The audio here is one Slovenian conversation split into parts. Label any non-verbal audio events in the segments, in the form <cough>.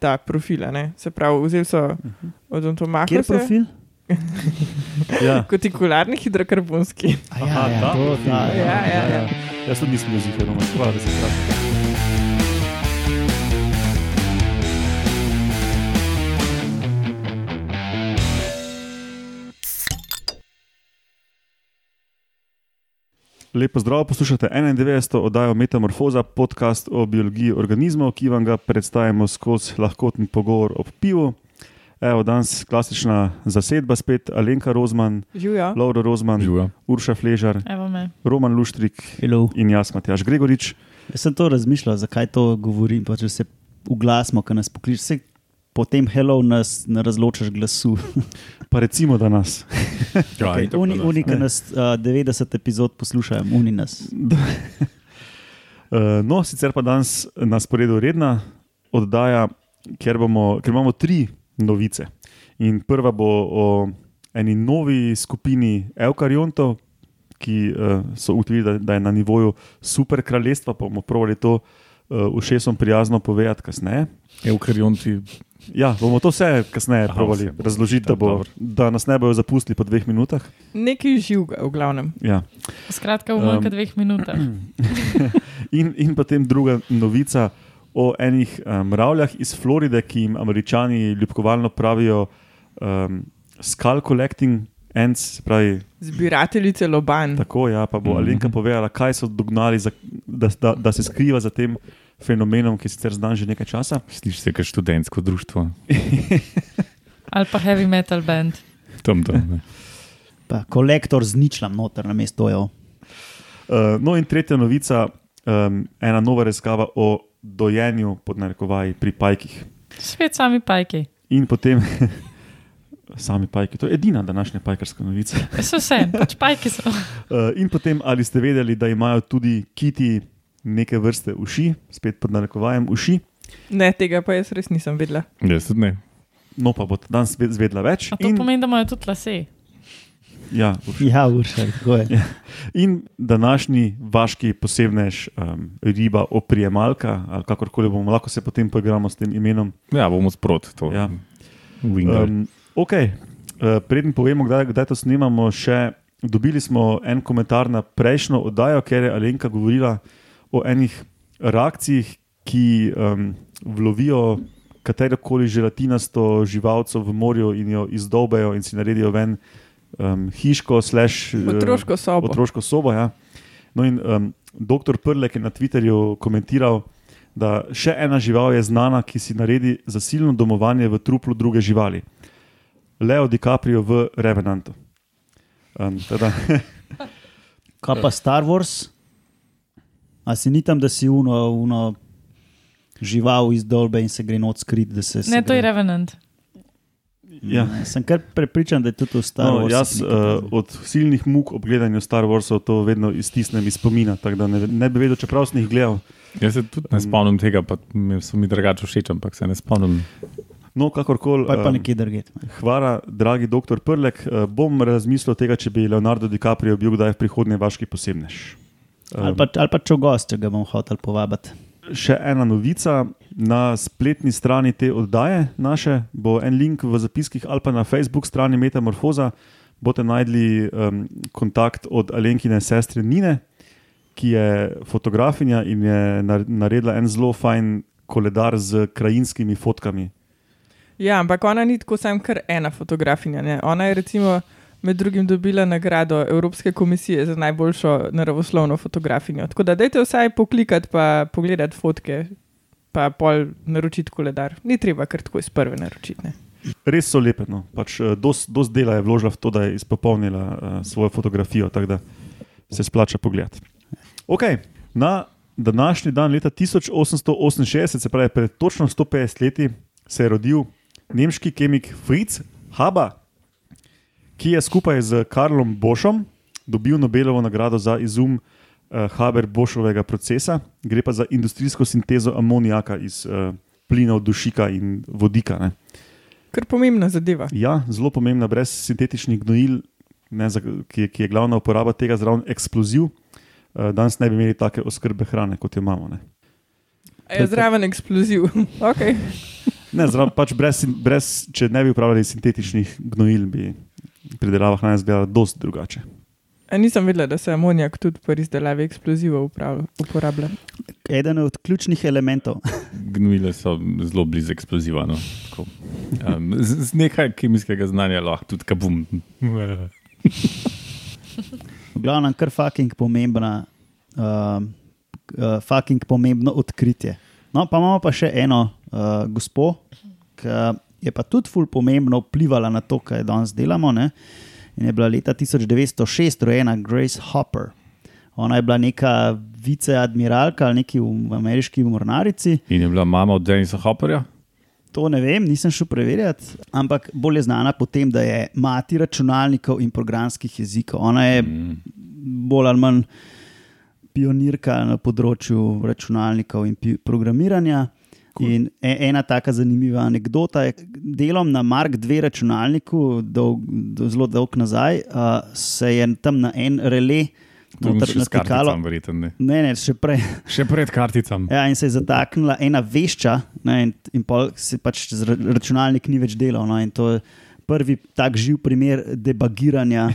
ta profil. a ne. Se pravi, vzeli so odontomako. Kjer profil? <laughs> Ja. Kotikularni hidrokarbonski. A Ja, ja, ta to, profil. ta, ja, Ja, ja, ja. Jaz tudi nisem bil zihar, no, hvala, da si vprašal. Lepo zdrav, poslušate 91. oddajo Metamorfoza, podcast o biologiji organizmov, ki vam ga predstavimo skozi lahkoten pogovor ob pivu. Evo, danes klasična zasedba, spet Alenka Rozman. Laura Rozman. Urša Fležar. Roman Luštrik Hello. in jaz, Matjaš Gregorič. Jaz sem to razmišljal, zakaj to govorim. Pa če se uglasimo, ko nas pokličeš, se potem hello nas ne razločaš glasu. Pa recimo, da nas. Ja, Okay. Uni, uni, ki nas uh, 90 epizod poslušajo, uni nas. Uh, no, sicer pa danes na sporedu redna oddaja, ker, bomo, ker imamo tri novice. In prva bo o eni novi skupini eukariontov, ki uh, so ugotovili, da, da je na nivoju super kraljestva. Pa bomo pravili to uh, ušesom prijazno povedati kasneje. Eukarionti, Ja, bomo to vse kasneje Aha, probali razložiti, da, bo, da nas ne bojo zapustili po dveh minutah. Nekaj živega, v glavnem. Ja. Skratka, v manj Um, kot dveh minutah. <clears throat> In, in potem druga novica o enih um, mravljah iz Floride, ki jim američani ljubkovalno pravijo um, skull collecting ants, se pravi, Zbirateljice lobanj. tako ja, pa bo Mhm. Alenka povedala, kaj so dognali, za, da, da, da se skriva za tem fenomenom, ki je sicer znan že nekaj časa. slišiš se kot študentsko društvo. <laughs> Ali pa heavy metal band. Tam, tam, ne. Pa kolektor z ničlam noter na mesto. Uh, no, in tretja novica, um, ena nova raziskava o dojenju, pod narekovaji, pri pajkih. Svet sami pajki. In potem. Sami pajki, to je edina današnja pajkarska novica. <laughs> So vse, pač pajki so. Uh, <laughs> in potem, ali ste vedeli, da imajo tudi kiti neke vrste uši, spet pod narekovajem uši, Ne, tega pa jaz res nisem vedela. Jaz tudi ne. no pa bo danes zve- zvedla več. A to In, pomeni, da imajo tudi lase. ja, uši. Ja, urša, tako je. in današnji vaški posebnež, um, riba oprijemalka, ali kakorkoli bomo lahko se potem poigramo s tem imenom. Ja, bomo sprot to. Ja. Winger. Um, Um, ok, uh, preden povemo, kdaj, kdaj to snemamo, še dobili smo en komentar na prejšnjo oddajo, ker je Alenka govorila o enih reakcijah, ki um, vlovijo katerokoli želatinasto živalco v morju in jo izdolbejo in si naredijo ven um, hiško, slash, eh, Otroško sobo. otroško sobo. Ja. No in um, doktor Prlek je na Twitterju komentiral, da še ena žival je znana, ki si naredi zasilno domovanje v truplu druge živali. Leo DiCaprio v Revenantu. Um, teda, <laughs> Kaj pa Star Wars? A si ni tam, da si uno, uno žival iz dolbe in se gre noč skrit, da se. se Ne, to je gre- Revenant. Ja. Ne, Sem kar prepričan, da je tudi v Star no, Warsu. jaz uh, od silnih muk ob gledanju Star Warsov to vedno iztisnem iz spomina, tako da ne, ne bi vedel, čeprav sem jih gledal. Jaz se tudi ne spomnim tega, pa mi so mi drugače všeč, ampak se ne spomnim. No, kakorkoli. Pa je pa um, nekje drugje. Hvala, dragi doktor Prlek. Uh, bom razmislil tega, če bi Leonardo DiCaprio bil kdaj v prihodnje vaški posebnež. Ali pa, ali pa če gost, če ga bom hotel povabiti. še ena novica. Na spletni strani te oddaje naše bo en link v zapiskih ali pa na Facebook strani Metamorfoza. Boste najdli um, kontakt od Alenkine sestre Nine, ki je fotografinja in je nar- naredila en zelo fajn koledar z krajinskimi fotkami. Ja, ampak ona ni tako sam kar ena fotografinja. Ne? Ona je recimo med drugim dobila nagrado Evropske komisije za najboljšo naravoslovno fotografinjo. Tako da dajte vsaj poklikati pa pogledati fotke, pa pol naročiti koledar. Ni treba kar tako iz prve naročiti. Ne? Res so lepe. No. Pač, eh, dost, dost dela je vložila v to, da je izpopolnila uh, svojo fotografijo, tako da se splača pogledati. Okay. Na današnji dan, leta 1868, se pravi pred točno 150 leti, se je rodil nemški kemik Fritz Haber, ki je skupaj z Karlom Bošom dobil Nobelovo nagrado za izum uh, Haber-Bošovega procesa. Gre pa za industrijsko sintezo amonijaka iz uh, plinov dušika in vodika. Ne. Kar pomembna zadeva. Ja, zelo pomembna, brez sintetičnih gnojil, ne, za, ki, je- ki je glavna uporaba tega zraven eksploziv. Uh, danes ne bi imeli take oskrbe hrane, kot jo imamo. Ne. Je zraven eksploziv. <laughs> okay. Ne, zraven, pač brez, brez, če ne bi uporabljali sintetičnih gnojil, bi pridelava hrane izgledala dosti drugače. A nisem vedela, da se amonijak tudi pri izdelavi eksplozivov uporablja. Eden od ključnih elementov. Gnojile so zelo blizu eksploziva. No. Tako, Um, z, z nekaj kemijskega znanja lahko tudi kabum. <laughs> V glavnem, kar fucking pomembna, uh, uh, fucking pomembno odkritje. No, pa imamo pa še eno uh, gospo, ki je pa tudi ful pomembno vplivala na to, kaj danes delamo. Ne? In je bila leta 1906 rojena Grace Hopper. Ona je bila neka viceadmiralka ali neki v v ameriški mornarici. In je bila mama od Denisa Hopperja. To ne vem, nisem šel preverjati, ampak bolj je znana po tem, da je mati računalnikov in programskih jezikov. Ona je Mm. bolj ali manj pionirka na področju računalnikov in programiranja. Cool. In e- ena taka zanimiva anekdota je, delom na Mark II računalniku, dolg, do, zelo dolg nazaj, uh, se je tam na en je noter še natikalo. verjetno ne. Ne, ne, še prej. Še pred karticami. Ja, in se je zataknila ena vešča, ne, in, in pol se pač računalnik ni več delal. No, in to je prvi tak živ primer debagiranja.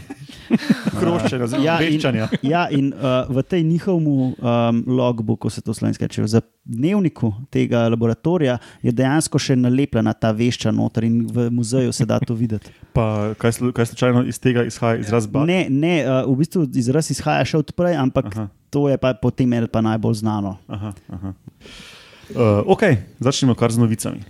<laughs> Hroščenja, zelo Ja, večanja. Ja, in uh, v tej njihovem um, logbooku, se to slovensko reče, za dnevniku tega laboratorija je dejansko še nalepljena ta vešča noter in v muzeju se da to videti. <laughs> Pa kaj, slu- kaj slučajno iz tega izhaja izraz bat? Ne, ne uh, v bistvu izraz izhaja še odprej, ampak Aha. to je pa potem meni pa najbolj znano. Aha, aha. Uh, ok, začnemo kar z novicami.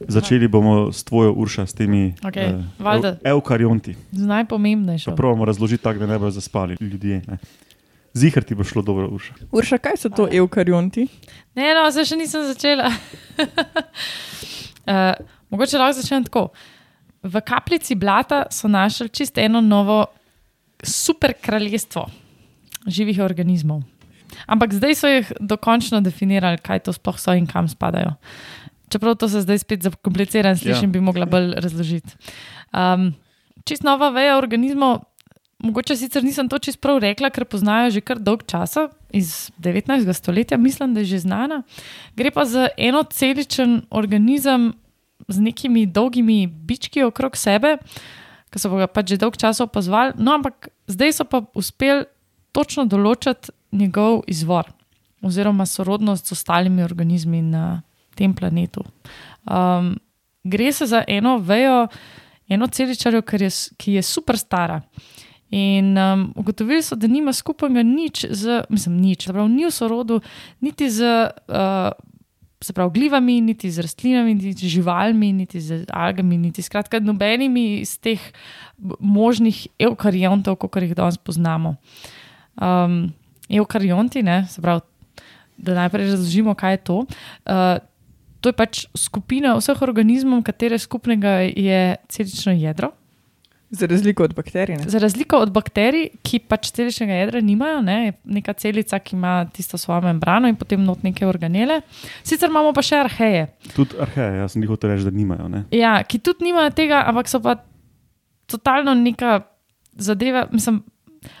Začeli bomo s tvojo urša, s temi Okej, eh, valjda. ev- evkarionti. Z najpomembnejšo. Pravimo razložiti tako, da ne bodo zaspali ljudje. Ne. Zihar ti bo šlo dobro, urša. Urša, kaj so to eukarionti? Ne, no, zdaj še nisem začela. uh, <laughs> mogoče lahko začnem tako. V kapljici blata so našli čisto eno novo super kraljestvo živih organizmov. Ampak zdaj so jih dokončno definirali, kaj to sploh so in kam spadajo. Čeprav to se zdaj spet zakompliciram, slišim, ja. bi mogla bolj razložiti. Um, čist nova veja organizmov, mogoče sicer nisem to čist prav rekla, ker poznajo že kar dolg časa, iz 19. stoletja, mislim, da je že znana. Gre pa za enoceličen organizem z nekimi dolgimi bički okrog sebe, ki so ga pač že dolg časa opazovali, no ampak zdaj so pa uspeli točno določiti njegov izvor oziroma sorodnost z ostalimi organizmi na tem planetu. Um, gre se za eno vejo, eno celičarjo, je, ki je super stara. In um, ugotovili so, da nima skupnega nič z, mislim, nič, se pravi, ni v sorodu niti z uh, pravi, glivami, niti z rastlinami, niti z živalmi, niti z algami, niti skratka nobenimi iz teh možnih eukariontov, kot jih danes poznamo. Um, eukarionti, ne, se pravi, da najprej razložimo, kaj je to. Uh, to je pač skupina vseh organizmov, katere skupnega je celično jedro. Za razliko od bakterij. ne? Za razliko od bakterij, ki pač celičnega jedra nimajo, ne, je neka celica, ki ima tisto svojo membrano in potem not neke organele. Sicer imamo pa še arheje, Tudi arheje, jaz sem jih hotel reči, da nimajo. Ne? ja, ki tudi nimajo tega, ampak so pa totalno neka zadeva. Mislim,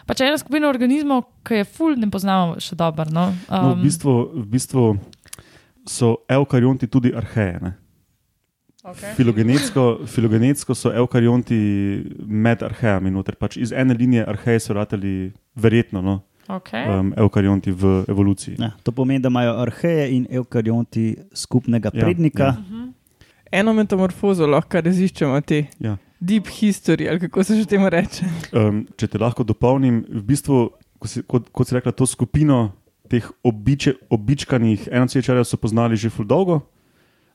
pač ena skupina organizmov, ki je ful, ne poznamo še dobro. No? No, v, bistvu, v bistvu so eukarionti tudi arheje. Ne? okay. Filogenetsko, filogenetsko so eukarionti med arhejami. Noter. Pač iz ene linije arheje so ratali, verjetno, no, Okay. um, eukarionti v evoluciji. Ja, to pomeni, da imajo arheje in eukarionti skupnega Ja, prednika. ja. Mhm. Eno metamorfozo lahko raziščemo, te Ja. deep history, ali kako se že temu reče. Um, če te lahko dopolnim, v bistvu, ko si, kot, kot si rekla, to skupino teh običe, običkanih enocečarjev so poznali že ful dolgo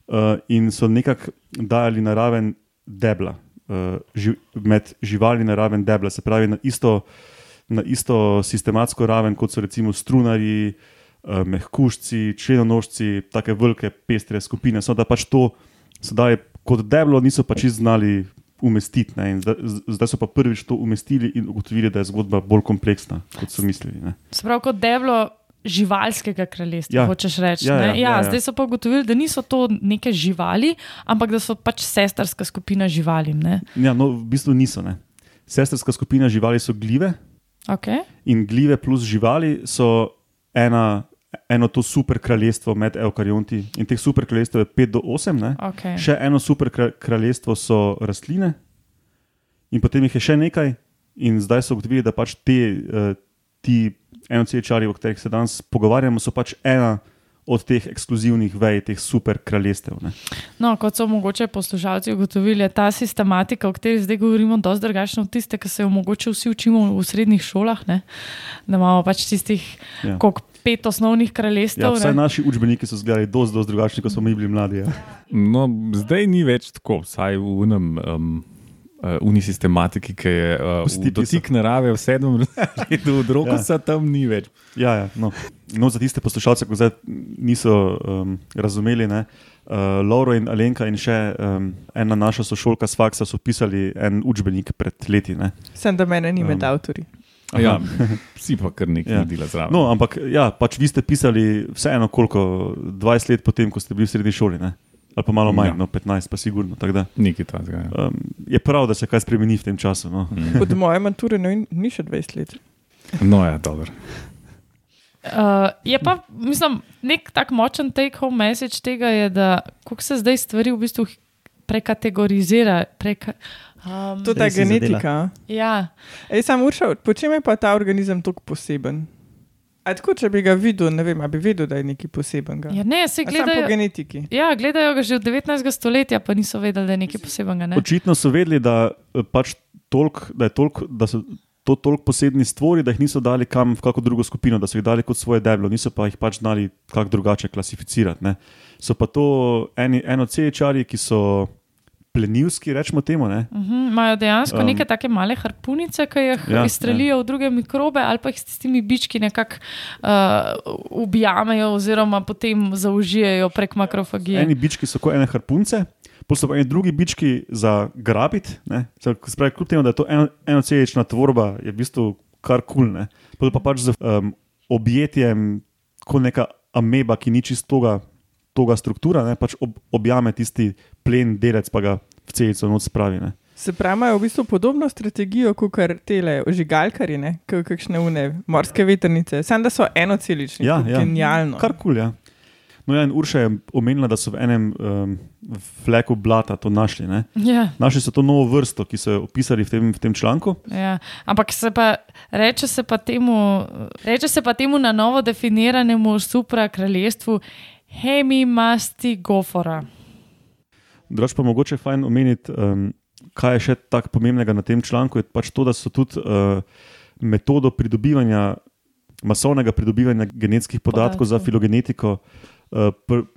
uh, in so nekako dajali na raven debla, uh, živ, med živali na raven debla, se pravi na isto, na isto sistematsko raven, kot so recimo strunari, uh, mehkušci, členonožci, tako velike pestre skupine. So da pač to sedaj kot deblo niso pač znali umestiti. Ne, Zdaj, zdaj so pa prvič to umestili in ugotovili, da je zgodba bolj kompleksna, kot so mislili. Ne. Se pravi, kot deblo živalskega kraljestva, Ja. hočeš reči. Ja, Ja, ja, ja, ja. Zdaj so pa ugotovili, da niso to neke živali, ampak da so pač sestrska skupina živalim. Ne? Ja, no, v bistvu niso. Ne. Sestrska skupina živali so gljive, Okay. In gljive plus živali so ena, eno to super kraljestvo med eukarionti. In teh super kraljestev je 5 do 8. Ne? Okay. Še eno super kra- kraljestvo so rastline, in potem jih je še nekaj, in zdaj so ugotovili, da pač te, uh, ti enocečari, o katerih se danes pogovarjamo, so pač ena od teh ekskluzivnih vej, teh super kraljestev. Ne. No, kot so mogoče poslušalci ugotovili, je ta sistematika, o kateri zdaj govorimo, dosti drugačna od tiste, ki se jo mogoče vsi učimo v srednjih šolah. Ne? Da imamo pač tistih Ja. ja. pet osnovnih Ja, kraljestev. vsaj ne. naši učbeniki so izgledali dosti, dosti drugačni, kot smo mi bili mladi. Ja. No, zdaj ni več tako, vsaj v unem. Um, Uh, uni sistematiki, ki je uh, dotik narave v sedmem letu od roka, Ja. tam ni več. Ja, ja, no. no, za tiste poslušalce, ki zdaj niso um, razumeli, ne, uh, Lauro in Alenka in še um, ena naša sošolka s faksa so pisali en učbenik pred leti. Ne. Sem da mene ni med Um, avtorji. Ja, <laughs> vsi pa kar nekaj Ja. ja. naredila zraven. No, ampak ja, pač vi ste pisali vseeno koliko, 20 let potem, ko ste bili v srednji šoli. Ne? Ali pa malo manj, Ja. no, 15, pa sigurno. Nekaj takega. Ja. Um, je prav, da se kaj spremeni v tem času. No. Od moje mature no, ni še 20 let. No, ja, dobro. Uh, je pa, mislim, nek tak močen take-home message tega je, da kako se zdaj stvari v bistvu prekategorizira. Preka, um, To je ta genetika. ja, Ej, sam uršal, po čem je pa ta organizem tako poseben? A tako, če bi ga videl, ne vem, a bi vedel, da je nekaj posebenega. ja, ne, se Sam po gledajo. genetiki. Ja, gledajo ga že od 19. stoletja, pa niso vedeli, da je nekaj posebenega. Ne? Očitno so vedeli, da, eh, pač tolk, da, je tolk, da so to toliko posebni stvori, da jih niso dali kam v kako drugo skupino, da so jih dali kot svoje deblo, niso pa jih pač znali kako drugače klasificirati. Ne. So pa to eni enocečari, ki so plenilski, rečemo temu. Ne. Mhm, Imajo dejansko Um, neke take male harpunice, ki jih Ja, ja, izstrelijo ja. v druge mikrobe, ali pa jih s tistimi bički nekako uh, ubijamejo, oziroma potem zaužijejo prek makrofagije. Eni bički so kot ene harpunce, pa eni drugi bički za grabiti. ne. Se pravi, kljub temu, da je to eno- enocelična tvorba, je v bistvu kar kul. Cool, pa pač z um, objetjem, kot neka ameba, ki ni čistoga toga struktura, ne, pač ob, objame tisti plen delec, pa ga v celico noč spravi. Ne. Se pravi, imajo v bistvu podobno strategijo kot tele ožigalkari, ne? K- kakšne une morske vetrnice. Sam da so enocelični, Ja, ja, ja. genialno. Kar kul, cool, ja. No, ja, in Urša je omenila, da so v enem um, fleku blata to našli. Ne. Ja, Našli so to novo vrsto, ki so jo opisali v tem, v tem članku. ja. Ampak se pa, reče, se pa temu, reče se pa temu na novo definiranemu suprakraljestvu hemimastigofora. Drugač pa mogoče fajn omeniti, um, kaj je še tako pomembnega na tem članku. Je pač to, da so tudi uh, metodo pridobivanja, masovnega pridobivanja genetskih podatkov, podatkov. za filogenetiko, uh, pr,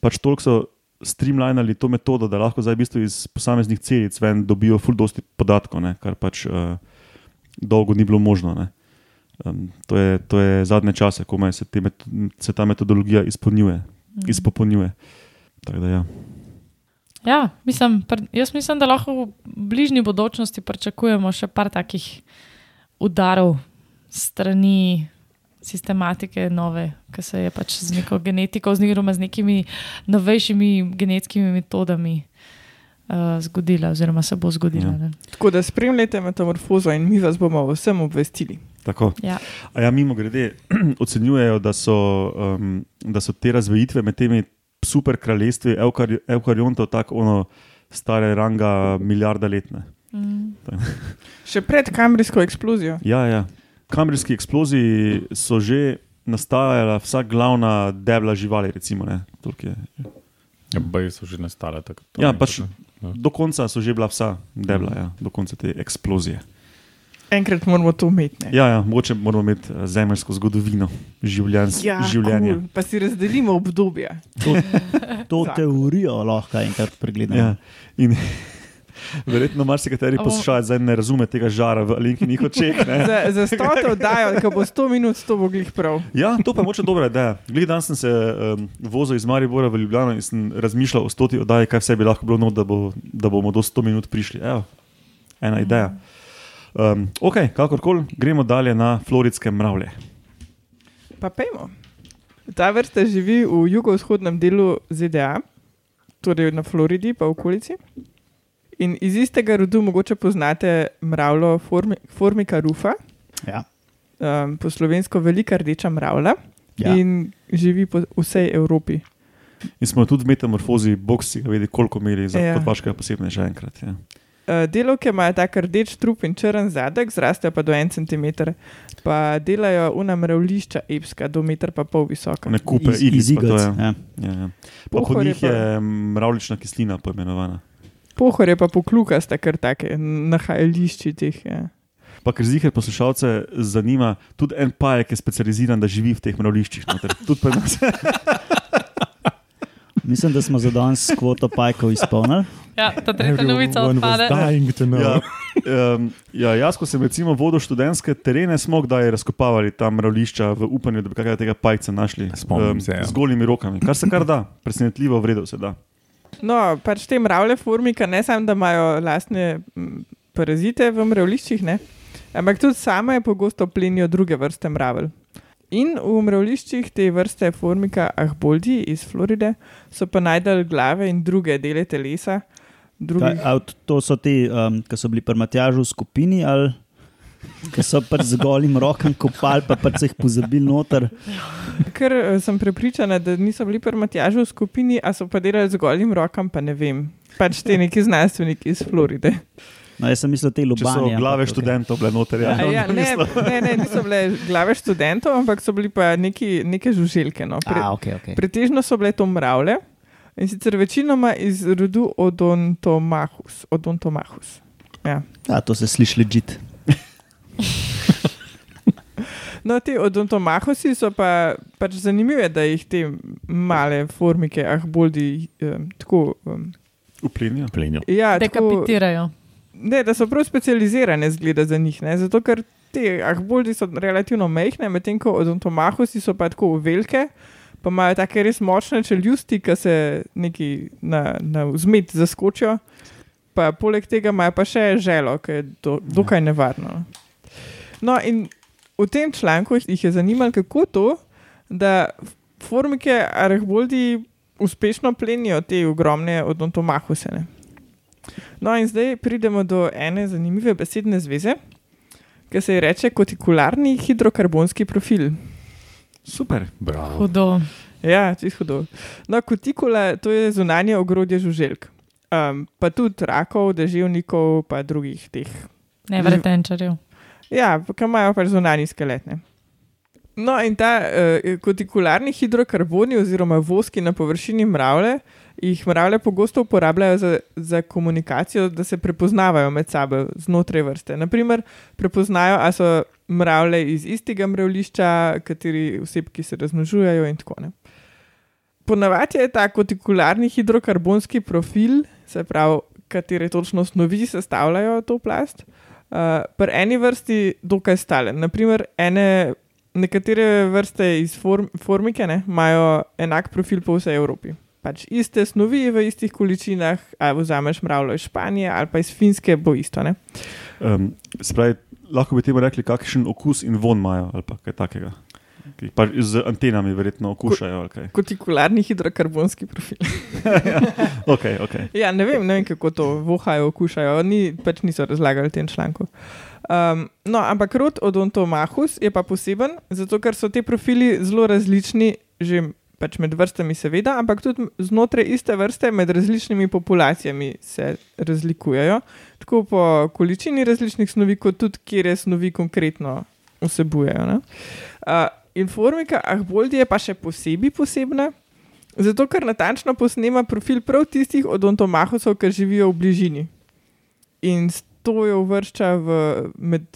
pač toliko so streamlinali to metodo, da lahko zdaj v bistvu iz posameznih celic ven dobijo ful dosti podatkov, ne, kar pač uh, dolgo ni bilo možno. Ne. Um, to, je, to je zadnje čase, ko se, te se ta metodologija izpolnjuje, Mhm. izpopolnjuje. Tako da ja. Ja, mislim, jaz mislim, da lahko v bližnji bodočnosti pričakujemo še par takih udarov strani sistematike nove, ki se je pač z neko genetiko, oziroma z nekimi novejšimi genetskimi metodami uh, zgodila, oziroma se bo zgodila. Ja. Ja. Tako da spremljate metamorfozo in mi vas bomo o vsem obvestili. Tako. Ja. A ja, mimo grede, <clears throat> ocenjujejo, da so, um, da so te razvejitve med temi super kraljestvi eukari, eukariontov tako ono stare ranga milijarda letne. Mm. <laughs> Še pred kamrijsko eksplozijo. Ja, ja. Kamrijski eksploziji so že nastajala vsa glavna debla živali, recimo. Ne, Toliko je. Ja, Baje so že nastale tako. to Ja, pač. Ja. do konca so že bila vsa debla, ja, do konca te eksplozije. Enkrat moramo to imeti. ne? Ja, ja, mogoče moramo imeti eh, zemeljsko zgodovino življenj, Ja, življenja. cool. Pa si razdelimo obdobja. To, to teorijo lahko enkrat pregledamo. Ja. In <laughs> verjetno marsikateri poslušalec zdaj ne razume tega žara v Alenkinih očeh. ne. <laughs> Za, za stoto oddajo, ko bo 100 minut, 100 bo glih prav. Ja, to pa je moče dobra ideja. Glede danes sem se um, vozil iz Maribora v Ljubljano in sem razmišljal o stoti oddaji, kaj vse bi lahko bilo, not, da, bo, da bomo do 100 minut prišli. Evo, ena ideja. Um, ok, kakorkoli, gremo dalje na floridske mravlje. Pa pejmo. Ta vrsta živi v jugovzhodnem delu ZDA, torej na Floridi, pa v okolici. In iz istega rodu mogoče poznate mravljo formi, Formica rufa. Ja. um, po slovensko velika rdeča mravlja Ja. in živi po vsej Evropi. In smo tudi v metamorfozi, bog si ga vidi, koliko meri za Ja. vašega posebne že enkrat. Ja. Uh, delovke imajo tak rdeč trup in črn zadek, zrastejo pa do en centimeter. Pa delajo una mravlišča epska, do meter pa pol visoka. Ne kupe, Iz- iz je. ja. Ja, ja. Po njih je mravlična kislina poimenovana. Pohor je pa poklukasta, kar take nahajališči teh. Ja. Pa ker zihar poslušalce zanima, tudi en pajek je specializiran, da živi v teh mravliščih. <laughs> Mislim, da smo za danes kvoto pajkov izpolnili. Ja, ta tretja novica odpade. Ja, um, ja, jaz, ko sem recimo vodil študentske terene, smo kdaj razkopavali tam mravlišča v upanju, da bi kakega tega pajca našli Spomnim se, ja. z golimi rokami. Kar se kar da, presenetljivo vredno se da. No, pač te mravlje formika, ne samo da imajo lastne parazite v mravliščih, ne, ampak tudi same pogosto plenijo druge vrste mravelj. In v mravliščih te vrste formika ahboldi iz Floride so pa najdel glave in druge dele telesa. Kaj, Drugih, t- to so ti, um, ki so bili pri Matjažu v skupini ali ki so pač z golim rokom kopali, pa pač jih pozabili noter. ker eh, sem prepričana, da niso bili pri Matjažu v skupini, a so pa delali z golim rokom, pa ne vem. Pač te neki znanstveniki iz Floride. No, jaz sem mislil, te Če lubanje. so glave ampak, študentov bile noter. Ja. A Ja, ne, ne, ne, niso bile glave študentov, ampak so bili pa neki, neke žuželke. No. Okay. A, okay, okay. Pretežno so bile to mravlje in sicer večinoma iz rodu Odontomahus. Odontomahus. Ja. A, to se sliši ležit. <laughs> No, ti odontomahusi so pa pač zanimive, da jih te male formike, ah, boldi um, tako. Um, Uplenijo. Plenijo. ja, tako, Dekapitirajo. ne, da so prav specializirane, zgleda za njih. Ne? Zato, ker te ahboldi so relativno mehke, medtem ko odontomahusi so pa tako velike. Pa imajo tako res močne čeljusti, ki se neki na, na vzmet zaskočijo. Pa poleg tega imajo pa še želo, ki je do, dokaj nevarno. No, in v tem članku jih je zanimalo, kako to, da formike arahboldi uspešno plenijo te ogromne odontomahuse. ne. No, in zdaj pridemo do ene zanimive besedne zveze, ki se ji reče kotikularni hidrokarbonski profil. Super. Bravo. Hudo. Ja, čisto hudo. No, kutikula to je zunanje ogrodje žuželk. Um, pa tudi rakov, deževnikov, pa drugih teh. Ne vretenčarjev. Ja, ki imajo pač zunanji skelet. Ne. No, in ta uh, kotikularni hidrokarboni, oziroma voski na površini mravlje, jih mravlje pogosto uporabljajo za, za komunikacijo, da se prepoznavajo med sabo znotraj vrste. Naprimer, prepoznajo, ali so mravlje iz istega mravlišča, kateri osebki se razmnožujejo in tako naprej. Ponavadi je ta kotikularni hidrokarbonski profil, se pravi, katere točno snovi sestavljajo to plast, uh, pri eni vrsti dokaj stalen. Naprimer, ene, nekatere vrste iz form, formike ne, imajo enak profil po vsej Evropi. Pač iste snovi v istih količinah, ali vzameš mravljo iz Španije ali pa iz Finske, bo isto. Ne? Um, spravi, lahko bi temu rekli, kakšen okus in von imajo, ali pa kaj takega. Ki pač z antenami verjetno okušajo. kaj. Kotikularni hidrokarbonski profil. <laughs> Okay, okay. Ja, ne vem, ne vem, kako to vohajo, okušajo, ni, pač niso razlagali v tem članku. Um, no, ampak rod odontomahus je pa poseben, zato ker so ti profili zelo različni, že pač med vrstami, seveda, ampak tudi znotraj iste vrste, med različnimi populacijami se razlikujejo, tako po količini različnih snovi, kot tudi kje snovi konkretno vsebujejo. ne. Uh, Informika Ahboldi je pa še posebej posebna, zato ker natančno posnema profil prav tistih odontomahusov, ki živijo v bližini. In to jo uvršča v med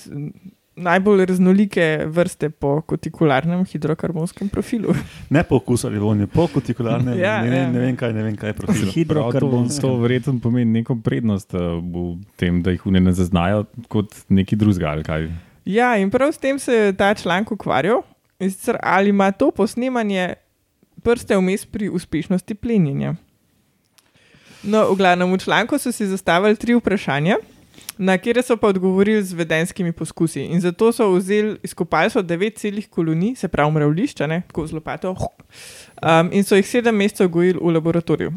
najbolj raznolike vrste po kotikularnem hidrokarbonskem profilu. Ne po okusu ali vonju, po kotikularnem. Ja, <laughs> ne, ja. ne, ne vem, kaj, ne vem, kaj je profil. Prav to, to verjetno pomeni neko prednost uh, v tem, da jih une ne zaznajo kot neki drugega. ali kaj. Ja, in prav s tem se je ta članek ukvarjal. Sicer ali ima to posnemanje prste vmes pri uspešnosti plenjenja. No, v glavnem v članku so si zastavili tri vprašanja, na katere so pa odgovorili z vedenskimi poskusi. In zato so vzeli, izkopali so devet celih kolonij, se pravi mravlišča, ne, tako z lopato, um, in so jih sedem mesecev gojili v laboratoriju.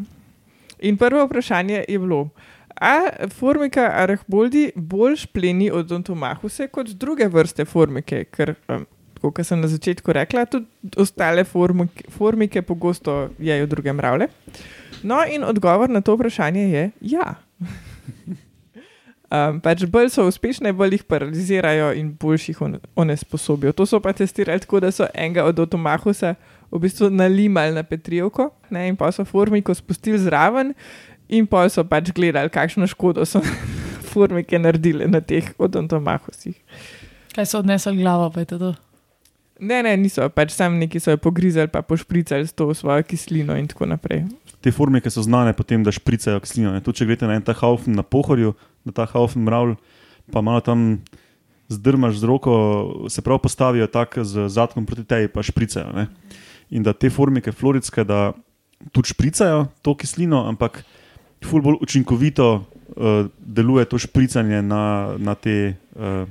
In prvo vprašanje je bilo, A formika arahboldi bolj špleni odontomahuse kot druge vrste formike, ker, um, kot sem na začetku rekla, tudi ostale formike, formike pogosto jejo druge mravlje. No, in odgovor na to vprašanje je ja. Um, pač bolj so uspešne, bolj jih paralizirajo in bolj jih on- onesposobijo. To so pa testirali tako, da so enega od otomahusa v bistvu nalimali na Petrijevko ne, in pa so formiko spustili zraven, in pa so pač gledali, kakšno škodo so <laughs> formike naredile na teh odontomahusih. Kaj so odnesli glavo, pa je to. to? Ne, ne, niso, pač sam neki so jo pogrizali, pa pošpricali s to svojo kislino in tako naprej. Te formike so znane potem, da špricajo kislino. ne. Tudi če greste na en ta haufen na pohorju, na ta haufen mravl, pa malo tam zdrmaš z roko, se prav postavijo tako z zadkom proti tebi, pa špricajo. Ne. In da te formike floridske, da tudi špricajo to kislino, ampak ful bolj učinkovito uh, deluje to špricanje na, na te uh,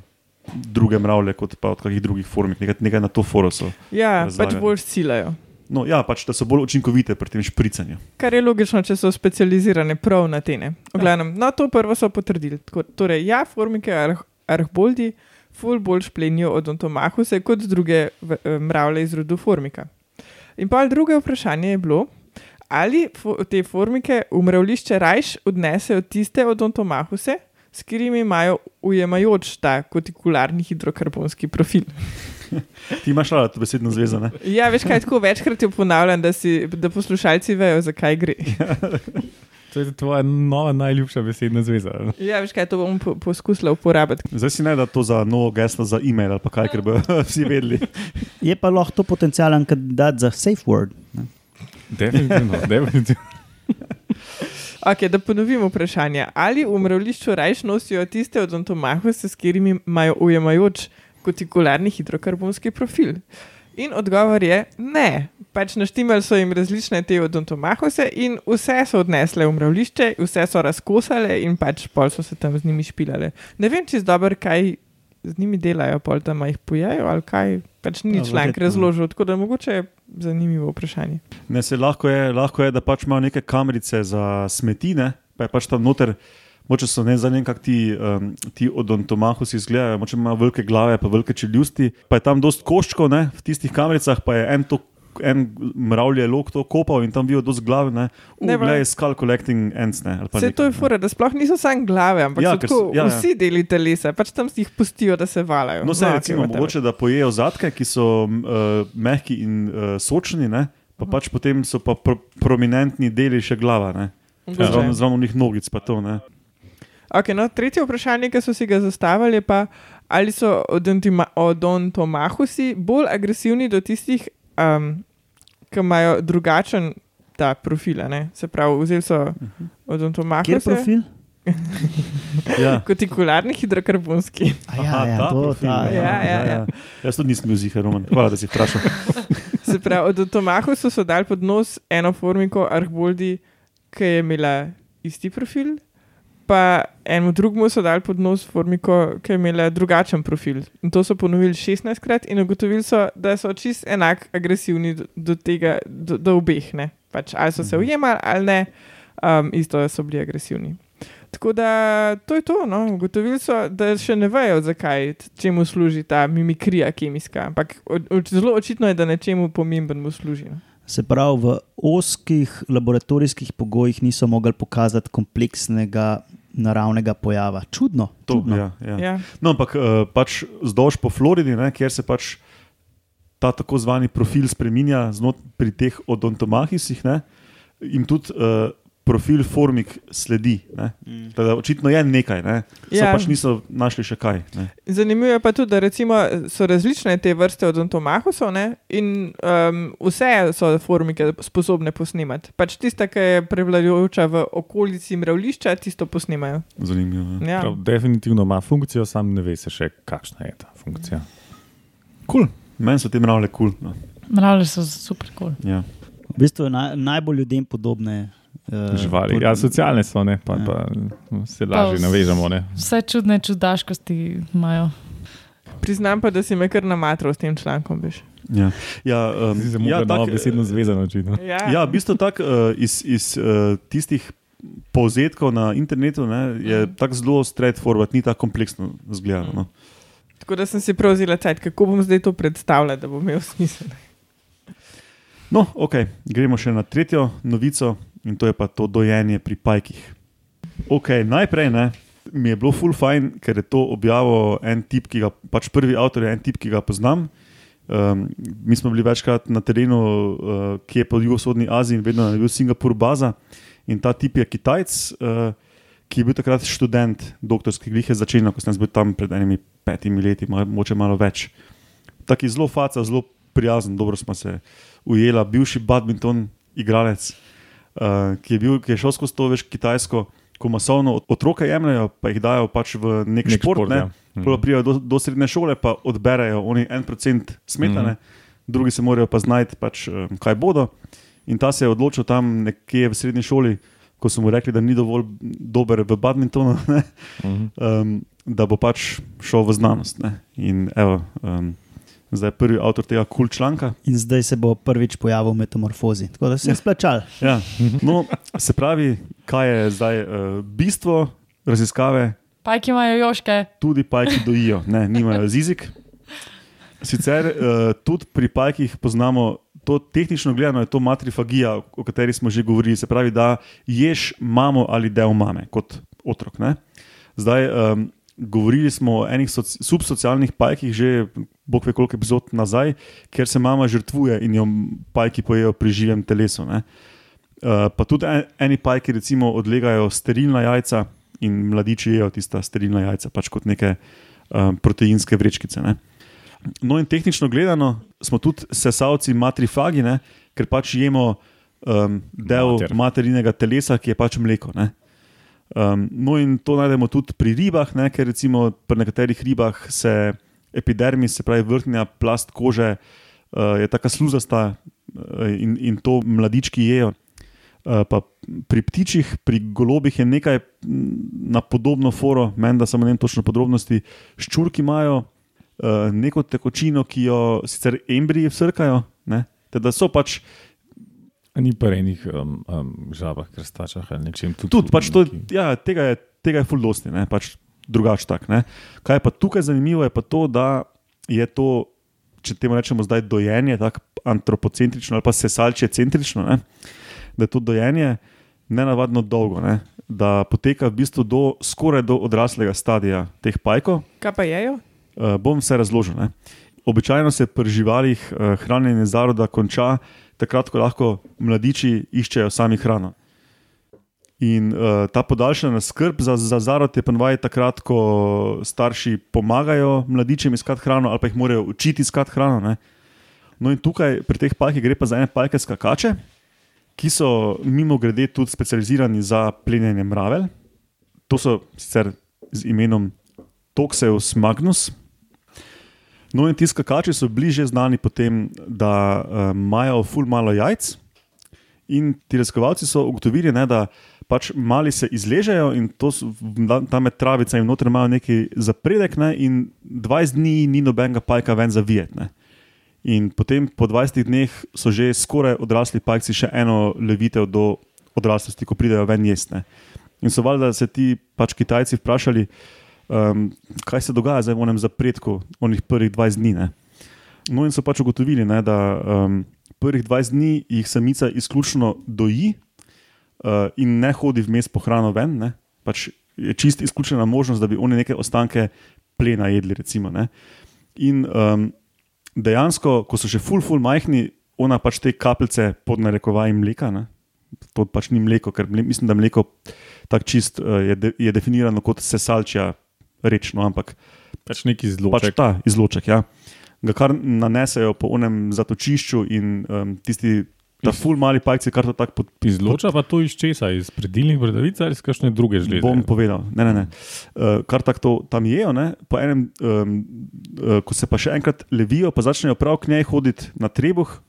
druge mravlje, kot pa od kakih drugih formik, nekaj, nekaj na to foro so. Ja, Razlagali. pač bolj silajo. No, ja, pač da so bolj učinkovite pri tem špricanju. Kar je logično, če so specializirane prav na te. ne. V glavnem, no, to prvo so potrdili. Torej, ja, formike arh, arhboldi ful bolj šplenijo od ontomahuse kot druge v- eh, mravlje iz rodu formika. In pa drugo vprašanje je bilo, ali fo, te formike v mravlišče rajš odnesejo tiste od ontomahuse, s katerimi imajo ujemajoč ta kotikularni hidrokarbonski profil. <laughs> Ti imaš rada to besedno zvezo, ne? Ja, veš kaj, tako večkrat jo ponavljam, da, si, da poslušalci vejo, zakaj gre. <laughs> To je tvoja nova najljubša besedna zveza. Ja, veš kaj, to bom po, poskusila uporabiti. Zdaj si ne da to za novo geslo za e-mail ali pa kaj, ker bodo <laughs> vsi vedeli. Je pa lahko to potencijalen kandidat za safe word. Ne? Definitivno, definitivno. Okay, da ponovim vprašanje. Ali v mravlišču rajš nosijo tiste odontomahuse, s katerimi imajo ujemajoč kotikularni hidrokarbonski profil? In odgovor je ne. Pač naštimali so jim različne te odontomahuse in vse so odnesle v mravlišče, vse so razkosale in pač pol so se tam z njimi špilale. Ne vem, če je dobro, kaj z njimi delajo, pol tam jih pojejo ali kaj. Pač ni Ja, članek verjetno. razložil, tako da mogoče je zanimivo vprašanje. Ne, se lahko je, lahko je, da pač imajo neke kamerice za smetine, pa je pač tam noter. Moče so ne zanimivi, kako ti, um, ti odontomahusi izgledajo, moče imajo velike glave, pa velike čeljusti. Pa je tam dost koščkov ne, v tistih kamericah, pa je en, to, en mravlje lok to kopal in tam vijo dost glav. Ne, Ne, Uglej, skull collecting ends. Ne, Vse nekaj, to je ne. fura, da sploh niso samo glave, ampak Ja, so tako, ja, ja. vsi deli telesa, pač tam si jih pustijo, da se valajo. No, se recimo, mogoče da pojejo zadke, ki so uh, mehki in uh, sočni, ne, pa pač potem so pa pro, prominentni deli še glava. Ne. Zraven njih nogic, pa to. Ne. Okay, no, tretje vprašanje, ki so si ga zastavili, je pa, ali so odontomahusi bolj agresivni do tistih, um, ki imajo drugačen ta profil. a ne? Se pravi, vzeli so Kjer odontomahuse, profil? <laughs> Ja. kotikularni hidrokarbonski. A Ja, Aha, ja, ta to, profil, ta, Ja, ja, ja. Jaz tudi nisem bil zihar, Roman. Hvala, da si vprašal. <laughs> Se pravi, od Tomahusa so dali pod nos eno formiko Arhboldi, ki je imela isti profil, pa enemu drugemu so dali pod nos formiko, ki je imela drugačen profil. In to so ponovili 16krat in ugotovili so, da so čist enak agresivni do, do tega, do, do obeh. Ne? Pač, ali so se ujemali ali ne, um, isto so bili agresivni. Tako da to je to. No. Ugotovili so, da še ne vejo, zakaj, čemu služi ta mimikrija kemijska. Ampak zelo očitno je, da nečemu pomembnemu služi. No. Se pravi, v oskih laboratorijskih pogojih niso mogli pokazati kompleksnega naravnega pojava. Čudno. To, čudno. ja, ja. Ja. No, ampak uh, pač zdolž po Floridi, ne, kjer se pač ta tako zvani profil spremenja pri teh odontomahisih, ne, jim tudi uh, profil formik sledi. Ne. Teda, očitno je nekaj, ne. so Ja. pač niso našli še kaj. Ne. Zanimivo je pa tudi, da recimo, so različne te vrste odontomahusov ne? in um, vse so formike sposobne posnemati. Pač tista, ki je prevladujoča v okolici mravlišča, tisto posnemajo. Zanimivo. Ja. Ja. Prav, definitivno ima funkcijo, sam ne ve se še, kakšna je ta funkcija. Cool. Meni so te mravlje kul. Cool, no. Mravlje so super kul. Cool. ja. V bistvu naj, najbolj ljudem podobne uh, Živali. Ja, socialne so, ne, pa, Ja. pa se lažje navežemo. Ne. Vse čudne čudaškosti imajo. Priznam pa, da si me kar namatral s tem člankom. Veš. Ja. Ja, um, mu, ja, da je tak, nova besedna zveza. Očitno. Ja, Ja, v bistvu tako uh, iz, iz uh, tistih povzetkov na internetu ne, je tako zelo straightforward, ni tako kompleksno zgledano. No. Tako da sem si prav vzela cajt, kako bom zdaj to predstavljala, da bo imel smisel. no, ok, gremo še na tretjo novico in to je pa to dojenje pri pajkih. Ok, najprej ne. Mi je bilo full fajn, ker je to objavil en tip, ki ga pač prvi avtor je en tip, ki ga poznam. Um, mi smo bili večkrat na terenu, uh, ki je po jugovzhodni Aziji in vedno je bil Singapur baza. In ta tip je Kitajc, uh, ki je bil takrat študent, doktorski glih je začel, ko sem bil tam pred enimi petimi leti, morda malo več. Taki zelo faca, zelo prijazen, dobro smo se ujela, bivši badminton igralec, uh, ki, je bil, ki je šel skozi to veš Kitajsko. Ko masovno otroke jemljajo, pa jih dajo pač v nek, nek šport, šport ne? ja. Ko pridejo do, do srednje šole, pa odberejo oni en procent smetane, -hmm. drugi se morajo pa znati, pač, um, kaj bodo. In ta se je odločil tam nekje v srednji šoli, ko so mu rekli, da ni dovolj dober v badmintonu, <laughs> ne, Mhm. um, da bo pač šel v znanost. Ne. In evo, um, zdaj je prvi avtor tega kul cool članka. In zdaj se bo prvič pojavil v metamorfozi. Tako da se je splačal. Ja. No, se pravi, kaj je zdaj uh, bistvo raziskave? Pajki imajo joške. Tudi pajki dojijo, ne, nimajo zizik. Sicer uh, tudi pri pajkih poznamo to tehnično gledano, je to matrifagija, o kateri smo že govorili. Se pravi, da ješ mamo ali del mame kot otrok. Ne? Zdaj, um, govorili smo o enih soci, subsocialnih pajkih, že bog ve koliko epizod nazaj, ker se mama žrtvuje in jo pajki pojejo pri živem telesu. Ne? Uh, pa tudi en, eni pajki, recimo, odlegajo sterilna jajca in mladiči jedo tista sterilna jajca, pač kot neke um, proteinske vrečkice. Ne? No, in tehnično gledano smo tudi sesalci matrifagi, ne? ker pač jemo um, del Mater. Mater. materinega telesa, ki je pač mleko. Ne? Um, no, in to najdemo tudi pri ribah, ne? ker recimo pri nekaterih ribah se epidermis, se pravi vrhnja plast kože, uh, je tako sluzasta uh, in, in to mladički jejo. Uh, pa pri ptičih, pri golobih je nekaj mm, na podobno foro, meni da samo ne vem točno podrobnosti. Ščurki imajo uh, neko tekočino, ki jo sicer embriji vsrkajo, ne? teda so pač Ni pa enih um, um, žabah, krstačah ali nečem tudi. tudi, pač to, ja, tega je, tega je fuldosti, pač drugače tak. Ne? Kaj je pa tukaj zanimivo, je pa to, da je to, če temu rečemo zdaj dojenje, tako antropocentrično ali pa sesalče centrično, ne? da je to dojenje nenavadno dolgo, ne? da poteka v bistvu do, skoraj do odraslega stadija teh pajkov. Kaj pa jejo? Uh, bom vse razložil. Ne. Običajno se pri živalih uh, hranjenje zaroda konča takrat, ko lahko mladiči iščejo sami hrano. In uh, ta podaljšana skrb za, za zarod je ponovadi takrat, ko starši pomagajo mladičem iskati hrano ali pa jih morajo učiti iskati hrano. Ne. No, in tukaj pri teh pajkih gre pa za ene pajke skakače, ki so mimo grede tudi specializirani za plenjenje mravelj. To so sicer z imenom Toxeus magnus. No, in ti skakači so bili že znani potem, da um, imajo ful malo jajc. In ti raziskovalci so ugotovili, ne, da pač mali se izležejo in to so, tam med travica in noter imajo neki zapredek, ne, in 20 dni ni nobenega pajka ven zavijet. Ne. In potem po 20 dneh so že skoraj odrasli pajci, še eno levitev do odraslosti, ko pridejo ven jesne. In so valjda se ti pač Kitajci vprašali, um, kaj se dogaja zdaj v onem zapredku, onih prvih 20 dni. Ne? No, in so pač ugotovili, ne, da um, prvih 20 dni jih samica izključno doji uh, in ne hodi vmes po hrano ven. Ne? Pač je čist izključena možnost, da bi oni neke ostanke plena jedli. Recimo, in um, dejansko, ko so še ful, ful majhni, ona pač te kapljice pod narekovajem mleka. Ne? To pač ni mleko, ker mle, mislim, da mleko tako čist uh, je, de, je definirano kot sesalčja rečno, ampak Pač neki pač zloček. ta izloček. Ja. Ga kar nanesejo po onem zatočišču in um, tisti, ta ful mali pajci, kar to tako pod, Izloča pa to iz česa, iz predilnih bradavic ali iz kakšne druge žleze. Bom povedal. Ne, ne, ne. Uh, kar tako tam jejo, ne? po enem, um, uh, ko se pa še enkrat levijo, pa začnejo prav k njej hoditi na trebuh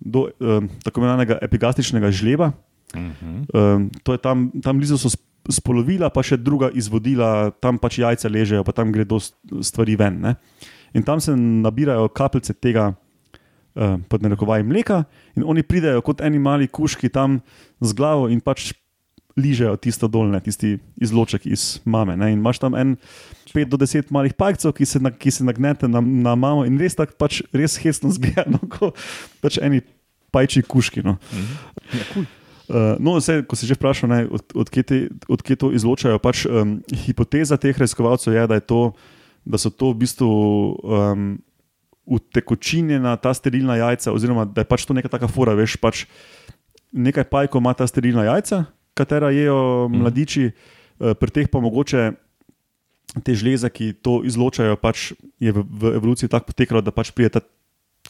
do um, tako imenovanega epigastričnega žleba. Mhm. Um, to je tam, tam blizu so spolovila, pa še druga izvodila, tam pač jajca ležejo, pa tam gredo stvari ven. Ne? In tam se nabirajo kapljice tega uh, pod narekovajem mleka, in oni pridejo kot eni mali kuški tam z glavo in pač ližejo tisto dolne, tisti izloček iz mame. Ne? In imaš tam en 5 do 10 malih pajkov, ki, se na- ki se nagnete na, na mamo in res tako pač res hesno zgleda, no, kot pač eni pajči kuški. No. Uh, no, vse, ko si že vprašal, ne, od, odkje, te, odkje to izločajo, pač um, hipoteza teh raziskovalcev je, da, je to, da so to v bistvu um, utekočinjena ta sterilna jajca, oziroma da je pač to neka taka fora, veš, pač nekaj pajkov ima ta sterilna jajca, katera jejo mladiči, uh, pri teh pa mogoče te žleze, ki to izločajo, pač je v, v evoluciji tako potekalo, da pač pride ta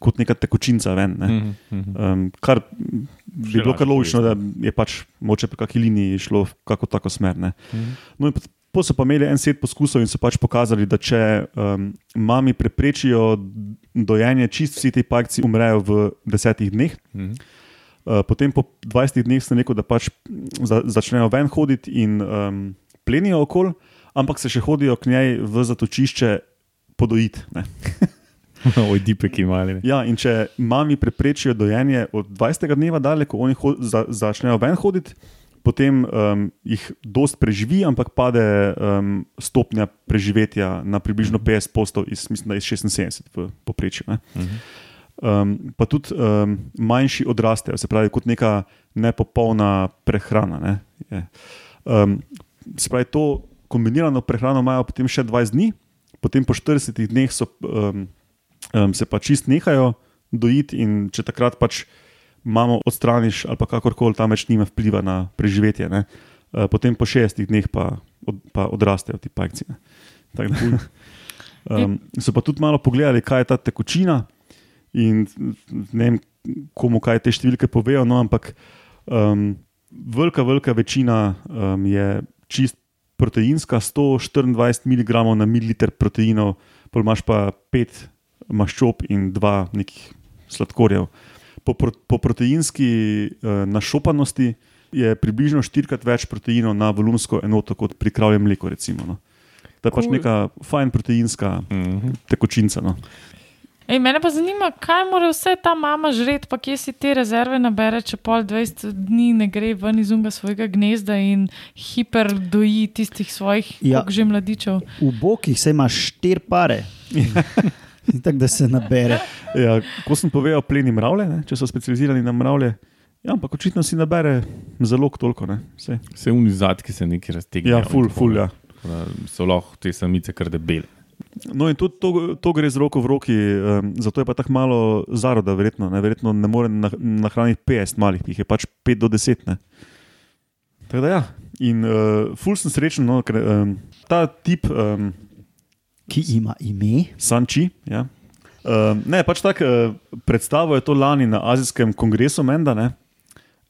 kot neka tekočinca ven. Ne. Mhm, mhm. Um, kar bi bilo kar logično, da je pač moče po kakšni liniji šlo v kako tako smer. Ne. No, in potem so pa imeli en set poskusov in so pač pokazali, da če um, mami preprečijo dojenje, čist vsi ti pajci umrejo v desetih dneh. Mhm. Uh, potem po 20 dneh se neko, da pač za, začnejo ven hoditi in um, plenijo okol, ampak se še hodijo k njej v zatočišče podojiti. <laughs> ne. <laughs> Oj, dipek imali. Ja, in če mami preprečijo dojenje od 20. dneva dalje, ko oni za začnejo ven hoditi, potem um, jih dost preživi, ampak pade um, stopnja preživetja na približno 50 postov, iz, mislim, da iz 76 v povprečju. ne. Um, pa tudi um, manjši odrastejo, se pravi, kot neka nepopolna prehrana. Ne, je. um, se pravi, to kombinirano prehrano imajo potem še 20 dni, potem po 40 dneh so, um, um, se pa čist nehajo dojiti, in če takrat pač mamo odstraniš ali pa kakorkoli tam več nima vpliva na preživetje, ne, uh, potem po 60 dneh pa, od, pa odrastejo ti pajci. Um, <laughs> so pa tudi malo pogledali, kaj je ta tekočina. In ne vem, komu kaj te številke povejo, no, ampak um, velika, velika večina um, je čist proteinska, 124 mg na mililiter proteinov, pol imaš pa 5 maščob in 2 nekih sladkorjev. Po, pro, po proteinski uh, našopanosti je približno štirikrat več proteinov na volumsko enoto kot pri kravjem mleku. Recimo, no. To je pač Cool. neka fajn proteinska Mhm. tekočinca. No. Ej, mene pa zanima, kaj mora vse ta mama žreti, pa kje si te rezerve nabere, če pol 20 dni ne gre ven iz unga svojega gnezda in hiperdoji tistih svojih Ja. ja. že mladičev. V bokih se imaš štiri pare. <laughs> <laughs> Tako da se nabere. Ja, ko sem povedal, pleni mravlje, ne, če so specializirani na mravlje. Ja, ampak očitno si nabere zelo toliko. Ne, saj. Vse unizatki se neki raztegnejo. ja, ful, ful. Ja. So lahko te samice kar debele. No, in tudi to, to gre z roko v roki, um, zato je pa tako malo zaroda, verjetno. Ne, verjetno ne more nah- nahraniti 50 malih, jih je pač 5 do 10. Ne. Tako da ja, in uh, ful sem srečen, no, ker um, ta tip. Um, Ki ima ime. Sanči. Ja. Uh, ne, pač tako uh, predstavo je to lani na Azijskem kongresu, menda, ne,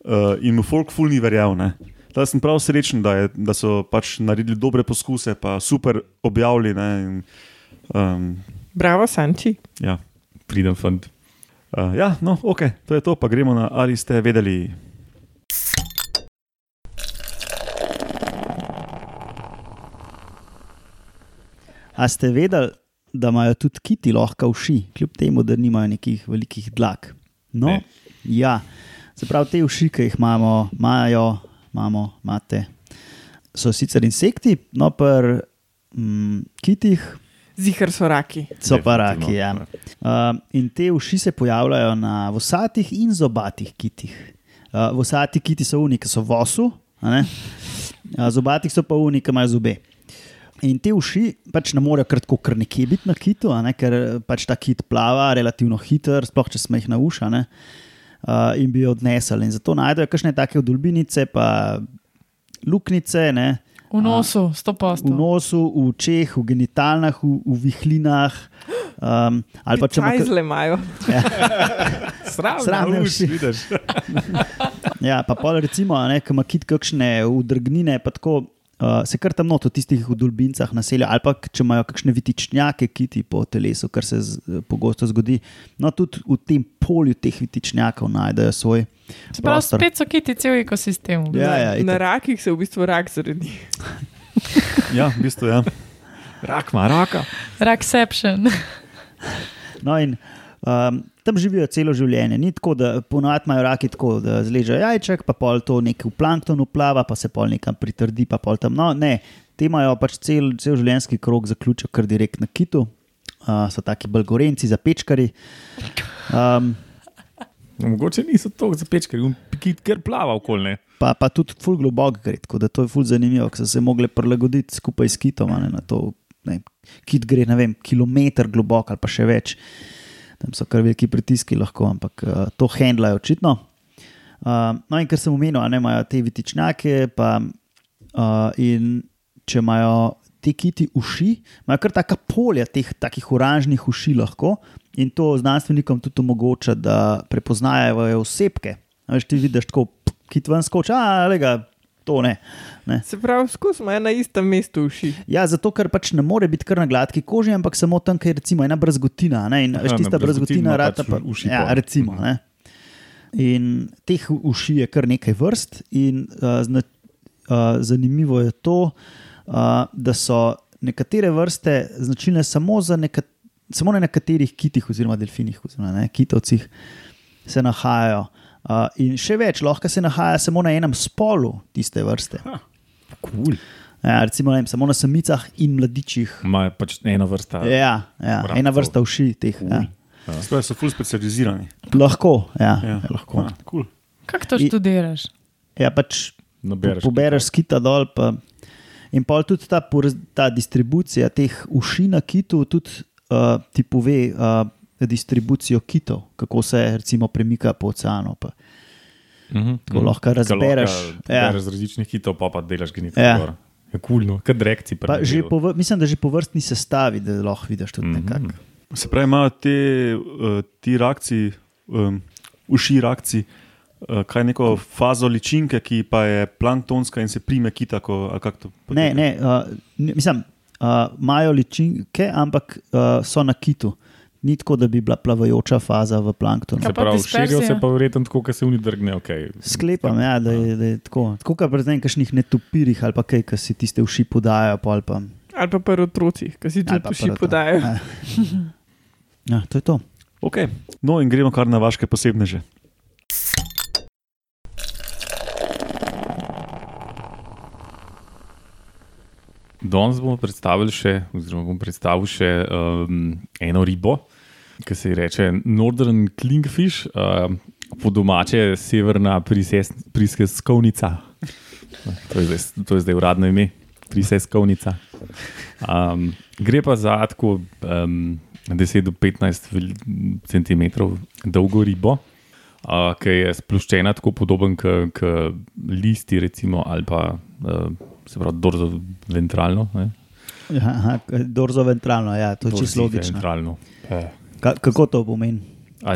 uh, in mu folk ful ni verjel. ne. Da sem prav srečen, da, je, da so pač naredili dobre poskuse, pa super objavili. Ne, in, um, Bravo, Sanči. ja. Pridem fant. Uh, ja, no, ok, to je to, pa gremo na ali ste vedeli. A ste vedeli, da imajo tudi kiti lahko uši, kljub temu, da nimajo nekih velikih dlak? No, Ne. ja, se pravi, te uši, ki jih imamo, imajo, imamo, imate, so sicer insekti, no pa mm, kitih Zihar so raki. so pa raki. Ja. Uh, in te uši se pojavljajo na vosatih in zobatih kitih. Uh, vosati kiti so uniki, ki so v osu, a ne? uh, zobatih so pa uniki, ki imajo zobe. In te uši pač ne morejo kratko kar nekje biti na kitu, a ne? ker pač ta kit plava relativno hiter, sploh če smo jih na uša. ne, Uh, in bi jo odnesli. In zato najdejo kakšne take odolbinice, pa luknjice, ne, V nosu, sto v postov. nosu, v očeh, v genitalnah, v, v vihlinah. Um, ali pa če ima Čajzle imajo. Sram, Sram me vsi. vidiš. <laughs> Ja, pa pol recimo, a ne, ko ima kit kakšne udrgnine, pa tako uh, se kar tam not v tistih udolbincah naselja, ali pa če imajo kakšne vitičnjake kiti po telesu, kar se z, pogosto zgodi. No, tudi v tem polju teh vitičnjakov najdejo svoj Se pravi, prostor. spet so kiti cel ekosistem. Ja, ja, na rakih se v bistvu rak zaradi. <laughs> Ja, v bistvu ja. Rak ima raka. Rakception. No, in Um, tam živijo celo življenje. Ni tako, da ponovadi imajo raki tako, da zležejo jajček, pa pol to nekaj v planktonu plava, pa se pol nekam pritrdi, pa pol tam. No, ne, te imajo pač cel, cel življenjski krok zaključijo kar direkt na kitu. Uh, so taki balgorenci, zapečkari. Um, Mogoče niso tako zapečkali, um kit, ker plava okolje. pa, pa tudi ful globok gre, tako da to je ful zanimivo, ker so se mogli prilagoditi skupaj s kitom. Ne, na to, ne, kit gre, ne vem, kilometr globok ali pa še več. Tam so kar veliki pritiski lahko, ampak uh, to handlajo očitno. Uh, no, in ker sem omenil, ne imajo te vitičnjake, pa uh, in če imajo te kiti uši, imajo kar taka polja teh takih oranžnih uši lahko in to znanstvenikom tudi omogoča, da prepoznajo osebke. Veš, ti vidiš tako, p- kit ven skoči, a lega, to ne. ne. Se pravi, skusimo na istem mestu uši. Ja, zato ker pač ne more biti kar na gladki koži, ampak samo tam, kjer je recimo ena brazgotina. Ne? In veš, tista brazgotina rata pač pa uši Ja, recimo. Ne? In teh uši je kar nekaj vrst, in uh, zna, uh, zanimivo je to, uh, da so nekatere vrste značilne samo, za neka, samo na nekaterih kitih, oziroma delfinih, oziroma ne, kitovcih, se nahajajo. Uh, in še več, lahko se nahaja samo na enem spolu tiste vrste. Cool. Ja, recimo, vem, samo na samicah in mladičih. Imajo pač ena vrsta. Ja, ja vrabcev. ena vrsta uši teh. Ja. Sploh so ful specializirani. Lahko, ja, Ja. ja. lahko. Ah, cool. Kako to I- študiraš? Ja, pač Nabereš pobereš kita dol. Pa, in pa tudi ta, ta distribucija teh uši na kitu tudi uh, ti pove uh, distribucijo kitov, kako se recimo premika po oceanu. Pa. Mhm. Tako Mhm. lahko razbereš, Ja. ja. Bereš z različnih hitov, pa pa delaš genetiko. Ja. Je kulno, kot rekci. Pa že po, mislim, da že po vrstni sestavi, da lahko vidiš tudi Mhm. nekako. Se pravi, imajo te, uh, ti rakci, um, uši rakci, uh, kaj neko fazo ličinke, ki pa je planktonska in se prime kita. Ko, ali kako to Ne, ne, uh, mislim, uh, imajo ličinke, ampak uh, so na kitu. Ni tako, da bi bila plavajoča faza v planktonu. Se pravi, širijo se pa verjetno tako, kot se oni drgne. Okay. Sklepam, ja, da je, da je tako. Tako kot pri nekakšnih netopirjih ali pa kaj, ki si tiste uši podajo. pol Pa, Ali pa pri otrocih, ki si ali tudi pri- podajo. Ja. ja, to je to. Okay. No, in gremo kar na vaše posebneže. Danes bomo predstavili še, oziroma bom predstavil še um, eno ribo, ki se ji reče Northern Klingfish, um, po domače severna prises- priseskovnica. To je, zdaj, to je zdaj uradno ime, priseskovnica. Um, gre pa za tako um, 10 do 15 vel- centimetrov dolgo ribo. Uh, ki je sploščena tako podoben kot listi, recimo, ali pa uh, se pravi, dorzoventralno. ne. Ja, aha, dorzoventralno, ja, to je čisto logično. Dorzoventralno. Ka, kako to pomeni?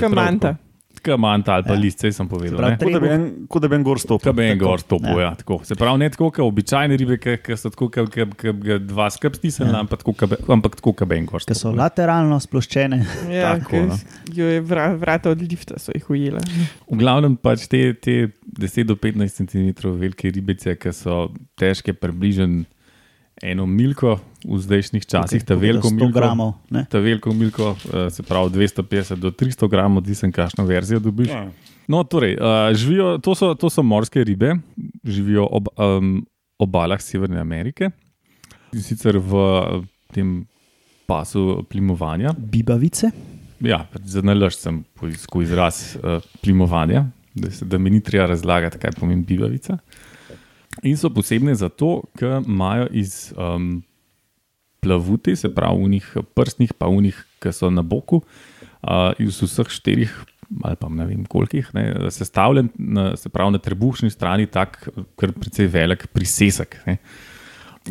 Kamanta. Kamanta ali pa Ja. list, sem povedal. pravi, ne. Kot da bi en, kot da bi en gor stopil. Kaj bi en Tako, gor stopil, ja. ja. tako. Se pravi, ne tako, kot običajne ribe, ki ki so tako, kot ga dva skrb stisnili, Ja. ampak tako, kot bi- ampak tako, kot bi en gor Ker so stopil. lateralno sploščene. Ja, Tako, no. jo je vra, vrata od lifta so jih ujela. V glavnem pač te, te 10 do 15 cm velike ribice, ki so težke približno eno milko v zdajšnjih časih, ta veliko 100 milko. gramov. Ne? Ta veliko milko, eh, se pravi 250 do 300 gramov, odvisen, kakšno verzijo dobiš. Ja. No, torej, uh, živijo, to, so, to so morske ribe, živijo ob um, obalah Severne Amerike, in sicer v uh, tem pasu plimovanja. Bibavice. Ja, za nalož sem poiskal izraz uh, plimovanja, da, se, da mi ni treba razlagati, kaj pomeni bivavica. In so posebne zato, ker imajo iz um, plavuti, se pravi, unih prstnih, pa unih, ki so na boku, uh, iz vseh štirih. Ali pa ne vem, kolikih, ne, sestavljen, na, se pravi, na trebušni strani, tako kar precej velik prisesek. Ne.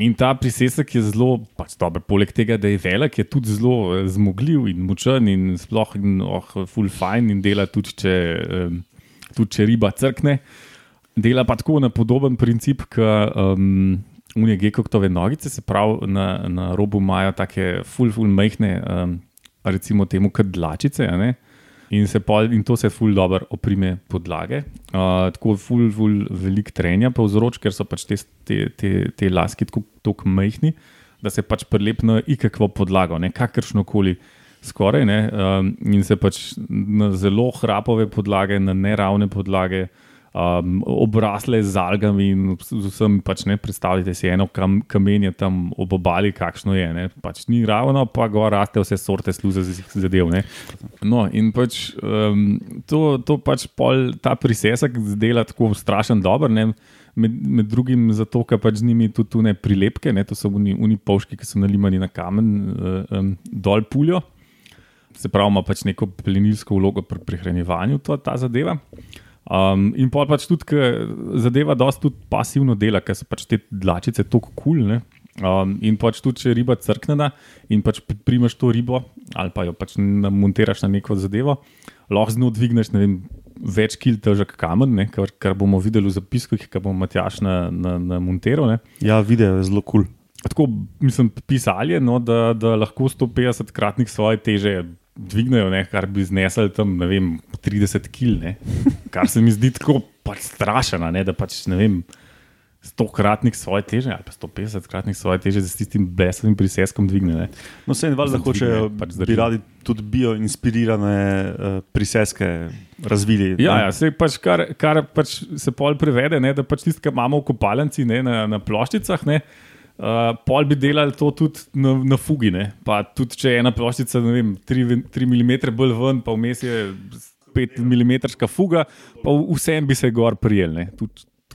In ta prisesek je zelo, pač dobro, poleg tega, da je velik, je tudi zelo eh, zmogljiv in močen in sploh, in, oh, full fine in dela tudi, če, um, tudi če riba crkne. Dela pa tako na podoben princip, kot um, unije gekoktove nogice, se pravi, na, na robu imajo take full, full majhne, um, recimo temu, kot dlačice. In, pol, in to se ful dobro oprime podlage. Uh, tako ful, ful velik trenja povzroč, ker so pač te, te, te, te laski tako, tako majhni, da se pač prelep na ikakvo podlago, ne kakršno koli skoraj, ne, um, in se pač na zelo hrapove podlage, na neravne podlage. Um, obrasle z algami in z vsem, pač ne predstavljate si eno kam, kamenje tam ob obali, kakšno je. Ne. Pač ni ravno, pa gor raste vse sorte sluze zadev. Ne. No, in pač um, to, to pač pol ta prisesek zdela tako strašno dober. Ne. Med, med drugim zato, ker pač z njimi tudi tu ne prilepke, ne, to so uni, uni povški, ki so nalimani na kamen, um, dol puljo. Se pravi, ima pač neko plenilsko vlogo pri prehranjevanju, to, ta zadeva. Um, in pa pač tudi, ker zadeva dosta tudi pasivno dela, ker so pač te dlačice tako kul. Cool, um, in pač tudi, če riba crkne in pač primaš to ribo ali pa jo pač montiraš na neko zadevo, lahko z njo dvigneš vem, več kil težek kamen, ne, kar, kar bomo videli v zapiskih, ki bomo Matjaš na, na, na montiral. Ne. Ja, video je zelo kul. Cool. Tako, mislim, pisali je, no, da, da lahko 150 kratnik svoje teže dvignejo, ne, kar bi znesli tam vem, 30 kg, kar se mi zdi tako pač strašno, da pač ne vem. 100 kratnik svoje teže, ali pa 150 kratnik svoje teže, z tistim besovim priseskom dvigne. Ne. No, se jim valjda hočejo, pač bi radi tudi bioinspirirane uh, priseske razvili. Ja, ja se pač kar, kar pač se pol prevede, ne, da pač tisti, ki imamo v kopalnici ne, na, na ploščicah. Ne, Uh, pol bi delali to tudi na, na fugi. Tudi če je ena ploščica 3, 3 mm bolj ven, pa vmes je 5 mm fuga, pa vsem bi se gor prijel.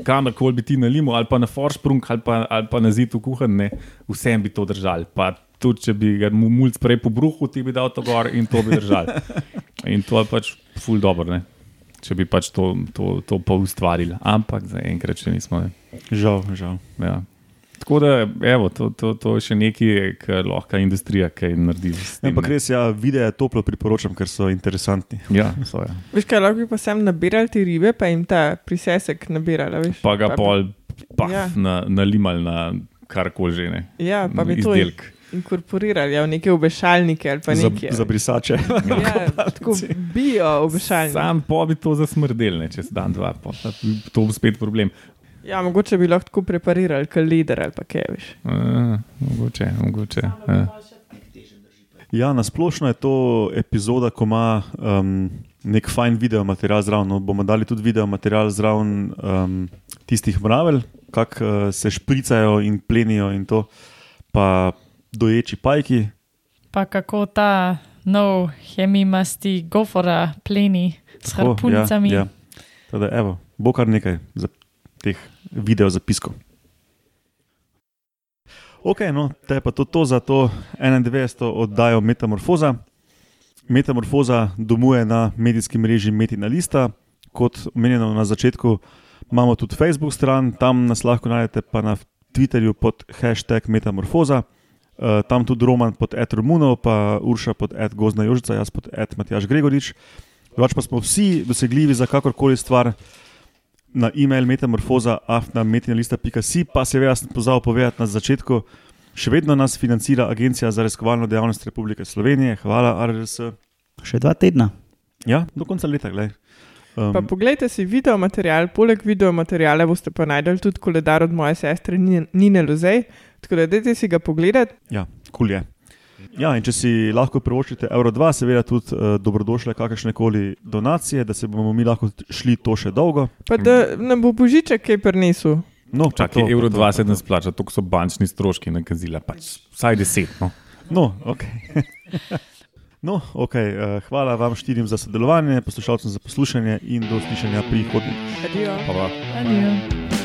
Kamorkoli bi ti na limu, ali pa na forsprung, ali, ali pa na zidu kuhan, vsem bi to držali. Pa tudi če bi ga mulj prej po bruhu, ti bi dal to gor in to bi držali. <laughs> In to je pač ful dobro, ne? če bi pač to, to, to pa ustvarili. Ampak zaenkrat še nismo. Ne? Žal, žal. Ja. Tako da, evo, to, to, to je še nekaj, kar lahko industrija kaj naredi. Ampak res, ja, videe toplo priporočam, ker so interesantni. Ja, so, ja. Veš, kaj lahko bi pa sem nabiral te ribe, pa jim ta prisesek nabiral. Veš, pa ga pa pol pah, ja. na, nalimal na karkoli že ne. Ja, pa bi to inkorporirali ja, v neke obešalnike ali pa nekaj. Za, za brisače. ja, <laughs> tako bio obešalnike. Sam pa bi to zasmrdelne, če se dan dva, pa, to bo spet problem. Ja, mogoče bi lahko preparirali, kaj lider ali kaj več. Mogoče, mogoče. Ja. Ja, na splošno je to epizoda, ko ima um, nek fajn video material zraven. No, bomo dali tudi video material zraven um, tistih mravelj, kako uh, se špricajo in plenijo, in to, pa doječi pajki. Pa kako ta nov hemimasti gofora pleni s harpunicami. Ja, ja. Tada, evo, bo kar nekaj za teh video zapiskov. Ok, no, te pa to, to za to 91. oddajo Metamorfoza. Metamorfoza domuje na medijskem mreži Metina Lista. Kot omenjeno na začetku, imamo tudi Facebook stran, tam nas lahko najdete pa na Twitterju pod hashtag Metamorfoza. Uh, tam tudi Roman pod Ed Romunov, pa Urša pod Ed Gozna Jožica, jaz pod Ed Matjaš Gregorič. Drugač pa smo vsi dosegljivi za kakorkoli stvar, na e-mail metamorfoza, afnametinalista.si, pa seveda sem pozval povedati na začetku, še vedno nas financira Agencija za raziskovalno dejavnost Republike Slovenije, hvala RRS. Še dva tedna. Ja, do konca leta, gledaj. Um, pa poglejte si video material, poleg video materiala boste pa najdel tudi koledar od moje sestre Nine Lozej, tako da dajte si ga pogledati. Ja, kul cool je. Ja, in če si lahko privoščite Euro 2, seveda tudi uh, dobrodošle kakršne koli donacije, da se bomo mi lahko šli to še dolgo. Pa da nam bo božiček kaj prinesel. No, Čakaj, Euro 2 se nas plača, to so bančni stroški nakazila, pač vsaj deset. No, no ok. <laughs> no, okay. Uh, hvala vam štirim za sodelovanje, poslušalcem za poslušanje in do slišanja prihodnje. Adijo. Adijo.